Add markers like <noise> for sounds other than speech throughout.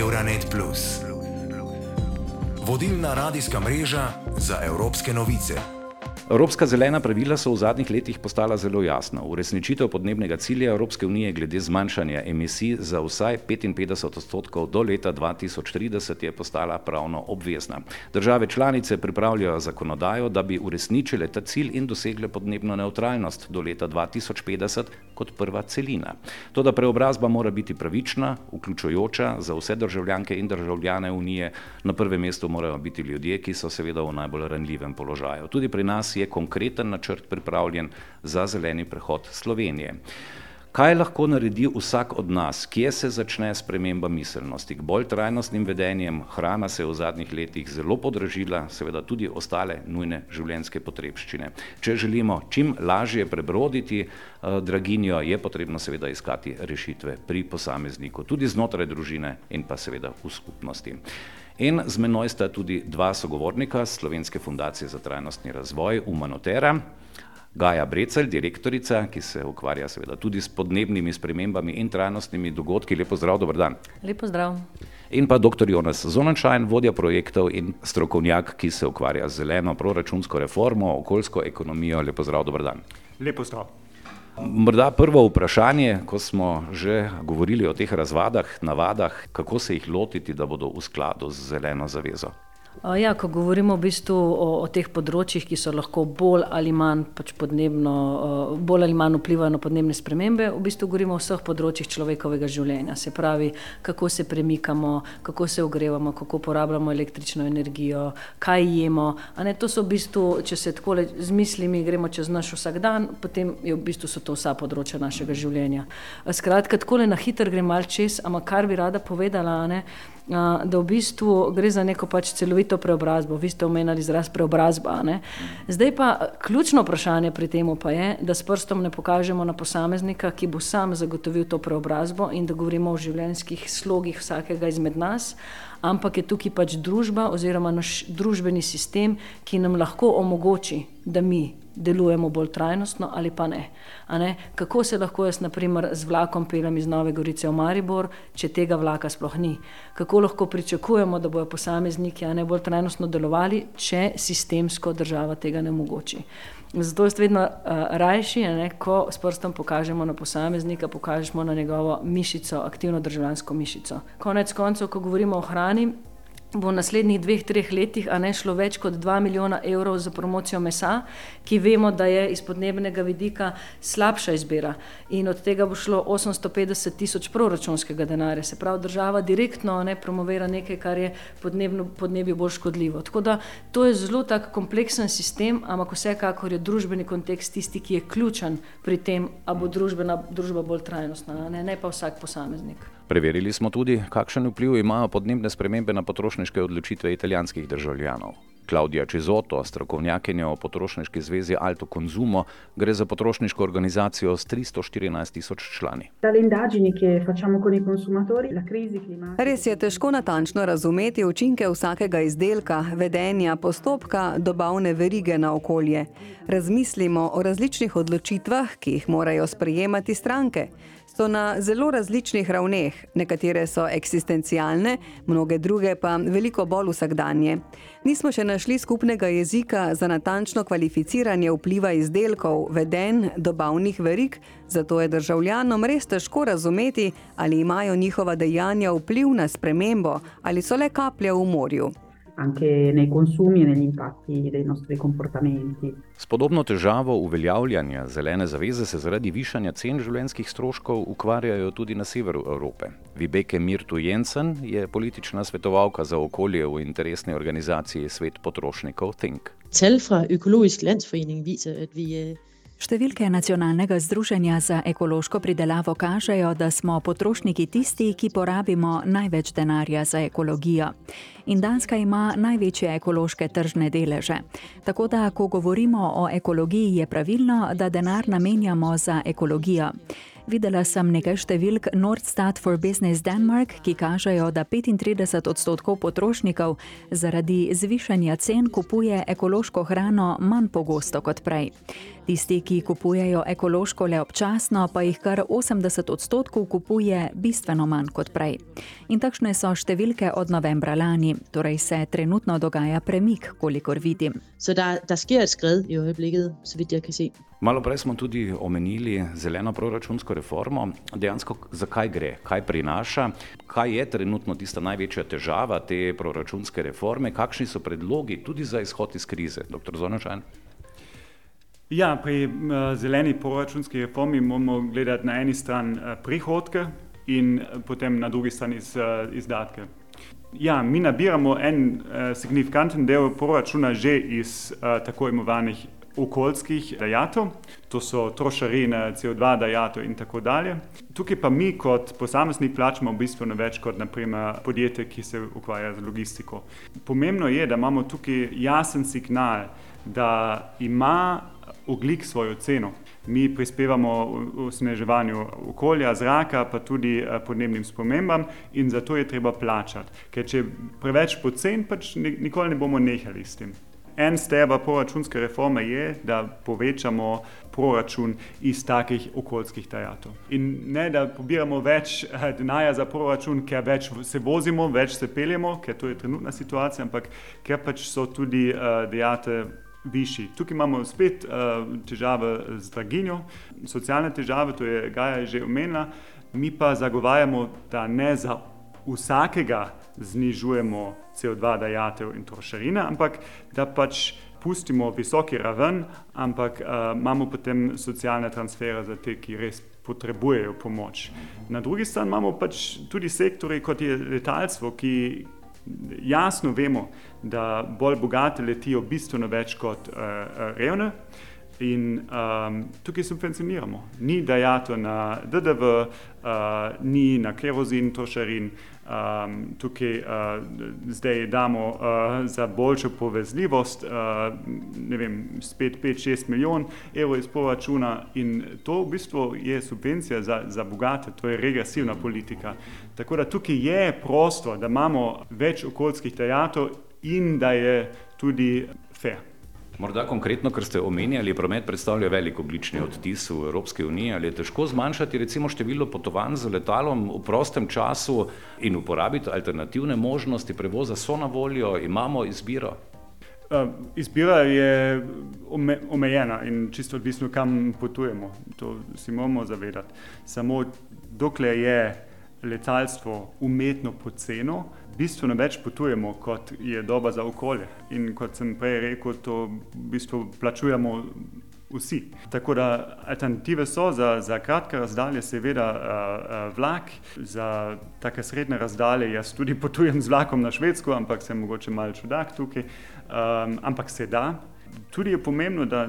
Euronet. Vodilna radijska mreža za evropske novice. Evropska zelena pravila so v zadnjih letih postala zelo jasna. Uresničitev podnebnega cilja Evropske unije glede zmanjšanja emisij za vsaj 55 odstotkov do leta 2030 je postala pravno obvezna. Države članice pripravljajo zakonodajo, da bi uresničile ta cilj in dosegle podnebno neutralnost do leta 2050 kot prva celina. Toda preobrazba mora biti pravična, vključujoča za vse državljanke in državljane unije. Na prvem mestu morajo biti ljudje, ki so seveda v najbolj ranljivem položaju. Tudi pri nas je konkreten načrt pripravljen za zeleni prehod Slovenije. Kaj lahko naredi vsak od nas, kje se začne sprememba miselnosti? K bolj trajnostnim vedenjem hrana se je v zadnjih letih zelo podražila, seveda tudi ostale nujne življenjske potrebščine. Če želimo čim lažje prebroditi uh, draginjo, je potrebno seveda iskati rešitve pri posamezniku, tudi znotraj družine in pa seveda v skupnosti. In z menoj sta tudi dva sogovornika Slovenske fundacije za trajnostni razvoj Umanotera. Gaja Brecelj, direktorica, ki se ukvarja seveda tudi s podnebnimi spremembami in trajnostnimi dogodki. Lepo zdrav, dober dan. Lepo zdrav. In pa dr. Jonas Zonančajn, vodja projektov in strokovnjak, ki se ukvarja z zeleno proračunsko reformo, okoljsko ekonomijo. Lepo zdrav, dober dan. Lepo zdrav. Morda prvo vprašanje, ko smo že govorili o teh razvadah, navadah, kako se jih lotiti, da bodo v skladu z zeleno zavezo. Ja, ko govorimo v bistvu o, o teh področjih, ki so lahko bolj ali manj pač podnebno, bolj ali manj vplivajo na podnebne spremembe, v bistvu govorimo o vseh področjih človekovega življenja. Se pravi, kako se premikamo, kako se ogrevamo, kako porabljamo električno energijo, kaj jemo. Ne, to so v bistvu, če se tako z mislimi gremo čez naš vsak dan, potem v bistvu so to vsa področja našega življenja. Skratka, tako le na hitro grem mal čez, ampak kar bi rada povedala, ne, da v bistvu gre za neko pač celovito preobrazbo. Vi ste omenjali izraz preobrazba. Ne? Zdaj pa ključno vprašanje pri tem pa je, da s prstom ne pokažemo na posameznika, ki bo sam zagotovil to preobrazbo in da govorimo o življenjskih slogih vsakega izmed nas, ampak je tukaj pač družba oziroma naš družbeni sistem, ki nam lahko omogoči, da mi delujemo bolj trajnostno ali pa ne. ne? Kako se lahko jaz, naprimer, z vlakom peljem iz Nove Gorice v Maribor, če tega vlaka sploh ni? Kako lahko pričakujemo, da bodo posamezniki ne bolj trajnostno delovali, če sistemsko država tega ne omogoči? Zato je vedno uh, rajši, ne, ko s prstom pokažemo na posameznika, pokažemo na njegovo mišico, aktivno državljansko mišico. Konec koncev, ko govorimo o hrani, bo v naslednjih dveh, treh letih ne šlo več kot 2 milijona evrov za promocijo mesa, ki vemo, da je iz podnebnega vidika slabša izbira. In od tega bo šlo 850 tisoč proračunskega denarja. Se pravi, država direktno ne promovira nekaj, kar je podnebno, podnebju bolj škodljivo. Tako da to je zelo tak kompleksen sistem, ampak vsekakor je družbeni kontekst tisti, ki je ključen pri tem, a bo družbena, družba bolj trajnostna, ne, ne pa vsak posameznik. Preverili smo tudi, kakšen vpliv imajo podnebne spremembe na potrošniške odločitve italijanskih državljanov. Klaudija Čizoto, strokovnjakinja o potrošniški zvezi Alto Consumo, gre za potrošniško organizacijo s 314 tisoč člani. Res je težko natančno razumeti učinke vsakega izdelka, vedenja, postopka, dobavne verige na okolje. Razmislimo o različnih odločitvah, ki jih morajo sprejemati stranke so na zelo različnih ravneh, nekatere so eksistencialne, mnoge druge pa veliko bolj vsakdanje. Nismo še našli skupnega jezika za natančno kvalificiranje vpliva izdelkov, veden, dobavnih verig, zato je državljanom res težko razumeti, ali imajo njihova dejanja vpliv na spremembo ali so le kaplje v morju anche nei consumi e negli impatti dei nostri comportamenti. S podobno težavo uveljavljanja zelene zaveze se zaradi višanja cen življenjskih stroškov ukvarjajo tudi na severu Evrope. Vibeke Mirtu Jensen je politična svetovalka za okolje v interesni organizaciji Svet potrošnikov Think. Tal fra Økologisk Landsforening viser, at vi eh, Številke Nacionalnega združenja za ekološko pridelavo kažejo, da smo potrošniki tisti, ki porabimo največ denarja za ekologijo. In Danska ima največje ekološke tržne deleže. Tako da, ko govorimo o ekologiji, je pravilno, da denar namenjamo za ekologijo. Videla sem nekaj številk Nordstat for Business Denmark, ki kažejo, da 35 odstotkov potrošnikov zaradi zvišanja cen kupuje ekološko hrano manj pogosto kot prej. Tisti, ki kupujejo ekološko le občasno, pa jih kar 80 odstotkov kupuje bistveno manj kot prej. In takšne so številke od novembra lani, torej se trenutno dogaja premik, kolikor vidim. Så der, der sker skred i øjeblikket, så vidt jeg kan se. Malo prej smo tudi omenili zeleno proračunsko reformo. Dejansko, zakaj gre, kaj prinaša, kaj je trenutno tista največja težava te proračunske reforme, kakšni so predlogi tudi za izhod iz krize, dr. Zonočan? Ja, pri uh, zeleni proračunski reformi moramo gledati na eni strani uh, prihodke in potem na drugi strani iz, izdatke. Ja, mi nabiramo en uh, signifikanten del proračuna že iz uh, tako imenovanih okoljskih dejatov, to so trošarine, CO2 dejatov in tako dalje. Tukaj pa mi kot posameznik plačamo bistveno več kot naprimer podjetje, ki se ukvarja z logistiko. Pomembno je, da imamo tukaj jasen signal, da ima oglik svojo ceno. Mi prispevamo v sneževanju okolja, zraka, pa tudi podnebnim spremembam in zato je treba plačati. Ker če je preveč pocen, pač nikoli ne bomo nehali s tem. En stebr proračunske reforme je, da povečamo proračun iz takih okoljskih dejatov. In ne, da pobiramo več denarja za proračun, ker več se vozimo, več se peljemo, ker to je trenutna situacija, ampak ker pač so tudi uh, dejate višji. Tukaj imamo spet uh, težave z draginjo, socialne težave, to je Gaja že omenila, mi pa zagovarjamo, da ne za vsakega znižujemo CO2 dajatev in trošarine, ampak da pač pustimo visoki raven, ampak uh, imamo potem socialne transfere za te, ki res potrebujejo pomoč. Na drugi strani imamo pač tudi sektori, kot je letalstvo, ki jasno vemo, da bolj bogate letijo bistveno več kot uh, revne. In um, tukaj subvencioniramo. Ni dajato na DDV, uh, ni na kerozin, trošarin, um, tukaj uh, zdaj damo uh, za boljšo povezljivost, uh, ne vem, spet 5-6 milijon evrov iz proračuna in to v bistvu je subvencija za, za bogate, to je regresivna politika. Tako da tukaj je prostor, da imamo več okoljskih dejatov in da je tudi fair. Morda konkretno, ker ste omenjali, promet predstavlja velik oblični odtis v Evropski uniji, ali je težko zmanjšati recimo število potovanj z letalom v prostem času in uporabiti alternativne možnosti prevoza, so na voljo, imamo izbiro? Uh, izbira je ome, omejena in čisto odvisno, kam potujemo. To si moramo zavedati. Samo dokler je letalstvo umetno poceno, bistveno več potujemo, kot je doba za okolje. In kot sem prej rekel, to v bistvu plačujemo vsi. Tako da alternative so za, za kratke razdalje, seveda uh, uh, vlak, za take srednje razdalje. Jaz tudi <laughs> potujem z vlakom na Švedsko, ampak sem mogoče malo čudak tukaj. Um, ampak se da. Tudi je pomembno, da,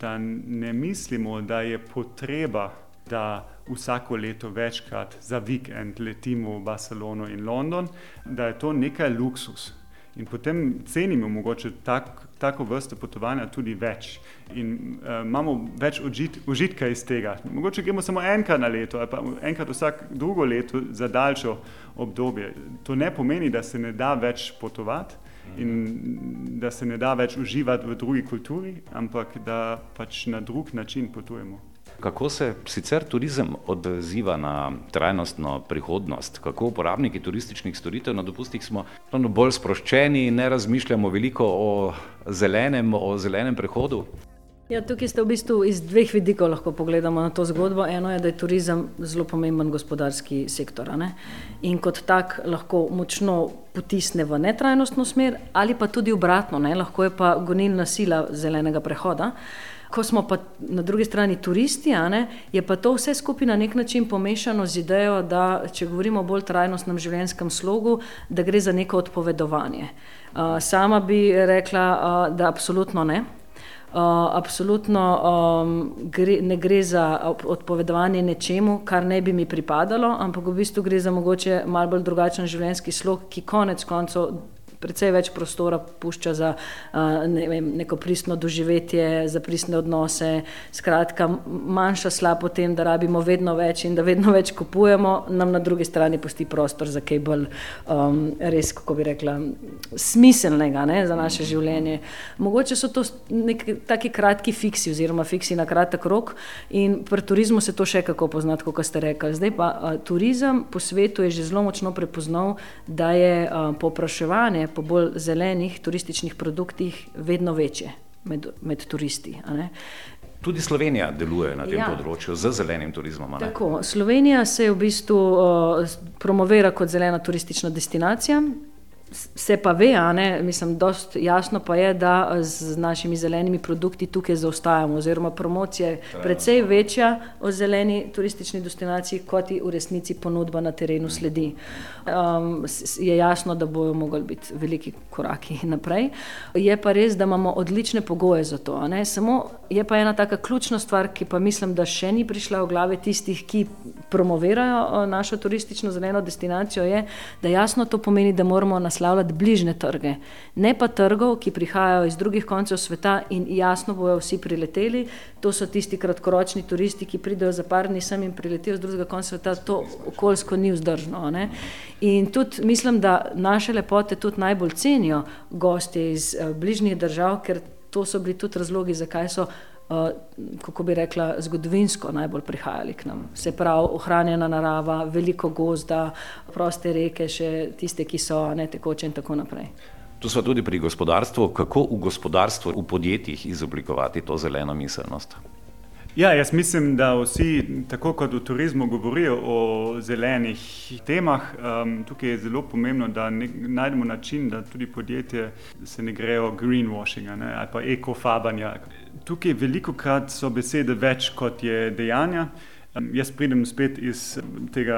da ne mislimo, da je potreba, da vsako leto večkrat za vikend letimo v Barcelono in London, da je to nekaj luksus. In potem cenimo mogoče tak, tako vrsto potovanja tudi več in uh, imamo več užit, užitka iz tega. Mogoče gremo samo enkrat na leto ali pa enkrat vsak drugo leto za daljšo obdobje. To ne pomeni, da se ne da več potovati in da se ne da več uživati v drugi kulturi, ampak da pač na drug način potujemo. Kako se sicer turizem odziva na trajnostno prihodnost? Kako uporabniki turističnih storitev na dopustih smo bolj sproščeni in ne razmišljamo veliko o zelenem, o zelenem prehodu? Ja, tukaj ste v bistvu iz dveh vidikov lahko pogledamo na to zgodbo. Eno je, da je turizem zelo pomemben gospodarski sektor in kot tak lahko močno potisne v netrajnostno smer, ali pa tudi obratno, ne? lahko je pa gonilna sila zelenega prehoda. Ko smo pa na drugi strani turisti, ne, je pa to vse skupaj na nek način pomešano z idejo, da če govorimo o bolj trajnostnem življenjskem slogu, da gre za neko odpovedovanje. Uh, sama bi rekla, uh, da absolutno ne. Uh, absolutno um, gre, ne gre za odpovedovanje nečemu, kar ne bi mi pripadalo, ampak v bistvu gre za mogoče malo bolj drugačen življenjski slog, ki konec koncev precej več prostora pušča za ne vem, neko pristno doživetje, za pristne odnose. Skratka, manjša slab o tem, da rabimo vedno več in da vedno več kupujemo, nam na drugi strani pusti prostor za kaj bolj um, res, kako bi rekla, smiselnega ne, za naše življenje. Mogoče so to neki kratki fiksi oziroma fiksi na kratek rok in pri turizmu se to še kako pozna, kot ste rekli. Zdaj pa a, turizem po svetu je že zelo močno prepoznal, da je popraševanje po bolj zelenih turističnih produktih vedno večje med, med turisti. Tudi Slovenija deluje na tem ja. področju z zelenim turizmom. Tako, Slovenija se v bistvu uh, promovira kot zelena turistična destinacija. Se pa ve, ne, mislim, dost jasno pa je, da z našimi zelenimi produkti tukaj zaostajamo, oziroma promocija je precej večja o zeleni turistični destinaciji, kot ji v resnici ponudba na terenu sledi. Um, je jasno, da bojo mogli biti veliki koraki <laughs> naprej. Je pa res, da imamo odlične pogoje za to. Samo je pa ena taka ključna stvar, ki pa mislim, da še ni prišla v glave tistih, ki promovirajo našo turistično zeleno destinacijo, je, da jasno to pomeni, da moramo nas naslavljati bližne trge, ne pa trgov, ki prihajajo iz drugih koncev sveta in jasno bojo vsi prileteli. To so tisti kratkoročni turisti, ki pridejo za par dni sem in priletijo z drugega konca sveta. To okoljsko ni vzdržno. Ne? In tudi mislim, da naše lepote tudi najbolj cenijo gosti iz uh, bližnjih držav, ker to so bili tudi razlogi, zakaj so kako bi rekla, zgodovinsko najbolj prihajali k nam. Se pravi, ohranjena narava, veliko gozda, proste reke, še tiste, ki so ne tekoče in tako naprej. Tu smo tudi pri gospodarstvu. Kako v gospodarstvu, v podjetjih izoblikovati to zeleno miselnost? Ja, jaz mislim, da vsi, tako kot v turizmu, govorijo o zelenih temah. Um, tukaj je zelo pomembno, da ne, najdemo način, da tudi podjetje se ne grejo greenwashinga ne, ali pa ekofabanja. Tukaj veliko krat so besede več kot je dejanja. Jaz pridem spet iz tega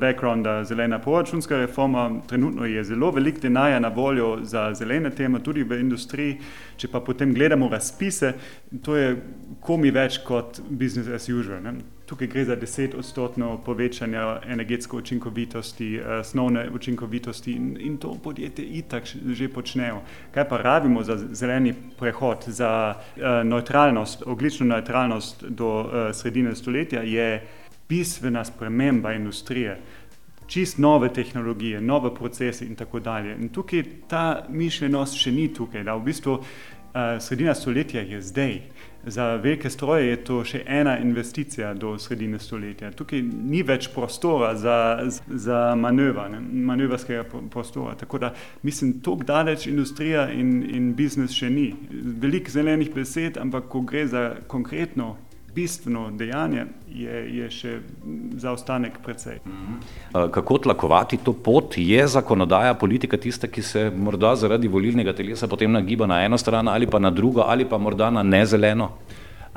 backgrounda zelena proračunska reforma. Trenutno je zelo veliko denarja na voljo za zelene teme, tudi v industriji. Če pa potem gledamo razpise, to je komi več kot business as usual. Ne? Tukaj gre za 10 odstotno povečanje energetske učinkovitosti, osnovne učinkovitosti in, in to podjetje itak že počnejo. Kaj pa rabimo za zeleni prehod, za uh, neutralnost, oglično neutralnost do uh, sredine stoletja, je bistvena sprememba industrije. Čist nove tehnologije, nove procese, in tako dalje. In tukaj ta mišljenost še ni tukaj, da v bistvu sredina stoletja je zdaj. Za velike stroje je to še ena investicija do sredine stoletja. Tukaj ni več prostora za, za manevr, manevrskega prostora. Tako da mislim, tako daleč industrija in, in biznis še ni. Veliko zelenih besed, ampak ko gre za konkretno bistveno dejanje, je, je še zaostanek precej. Mhm. Kako tlakovati to pot? Je zakonodaja, politika tista, ki se morda zaradi volilnega telesa potem nagiba na eno stran ali pa na drugo ali pa morda na nezeleno?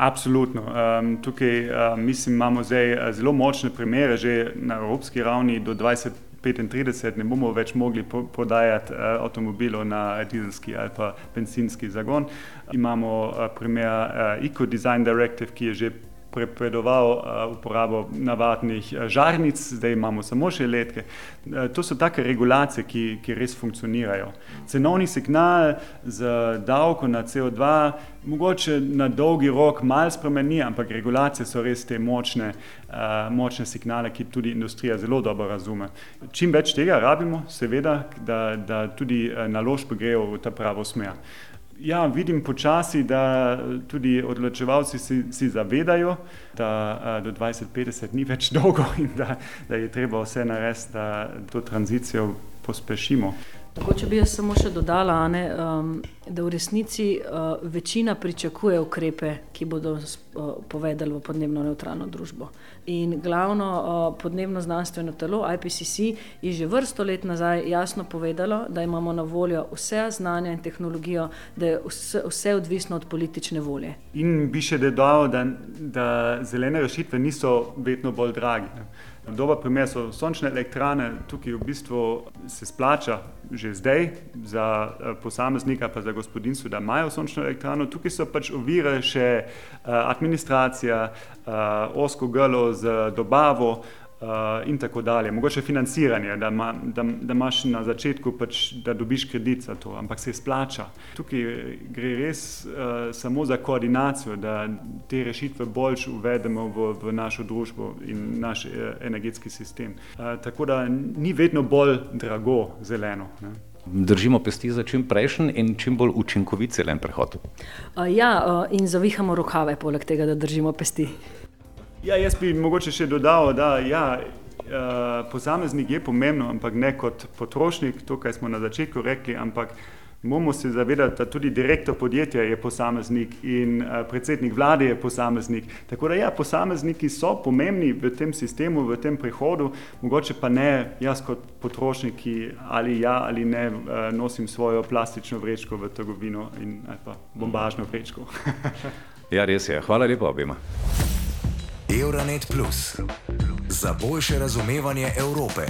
Absolutno. Um, tukaj um, mislim, imamo zdaj eh, zelo močne primere, že na evropski ravni do 20. 35 ne bomo več mogli prodajati uh, avtomobilov na dizelski ali pa benzinski zagon. Imamo uh, primer Eco Design Directive, ki je že prepovedoval uh, uporabo navadnih uh, žarnic, zdaj imamo samo še letke. Uh, to so take regulacije, ki, ki res funkcionirajo. Cenovni signal z davko na CO2 mogoče na dolgi rok malo spremeni, ampak regulacije so res te močne, močne signale, ki tudi industrija zelo dobro razume. Čim več tega rabimo, seveda, da, da tudi naložbe grejo v ta pravo smer. Ja, vidim počasi, da tudi odločevalci si, si zavedajo, da a, do 2050 ni več <laughs> dolgo in da, da je treba vse narediti, da to tranzicijo pospešimo. Tako, če bi jaz samo še dodala, ne, um, da v resnici uh, večina pričakuje ukrepe, ki bodo uh, povedali v podnebno neutralno družbo. In glavno uh, podnebno znanstveno telo IPCC je že vrsto let nazaj jasno povedalo, da imamo na voljo vse znanja in tehnologijo, da je vse, vse odvisno od politične volje. In bi še dodal, da, da zelene rešitve niso vedno bolj drage. Dober primer so sončne elektrane, tukaj v bistvu se splača že zdaj za posameznika, pa za gospodinstvo, da imajo sončno elektrano. Tukaj so pač ovire še eh, administracija, eh, osko grlo z dobavo, uh, in tako dalje. Mogoče financiranje, da, ma, da, da imaš na začetku, pač, da dobiš kredit za to, ampak se splača. Tukaj gre res uh, samo za koordinacijo, da te rešitve bolj uvedemo v, v našo družbo in naš uh, energetski sistem. Uh, tako da ni vedno bolj drago zeleno. Ne. Držimo pesti za čim prejšnji in čim bolj učinkovit zelen prehod. Ja, in zavihamo rokave, poleg tega, da držimo pesti. Ja, jaz bi mogoče še dodal, da ja, posameznik je pomembno, ampak ne kot potrošnik, to, kar smo na začetku rekli, ampak moramo se zavedati, da tudi direktor podjetja je posameznik in uh, predsednik vlade je posameznik. Tako da ja, posamezniki so pomembni v tem sistemu, v tem prehodu, mogoče pa ne jaz kot potrošnik ali ja ali ne uh, nosim svojo plastično vrečko v trgovino in pa bombažno vrečko. <laughs> ja, res je. Hvala lepa obima. Euronet Plus za boljše razumevanje Evrope.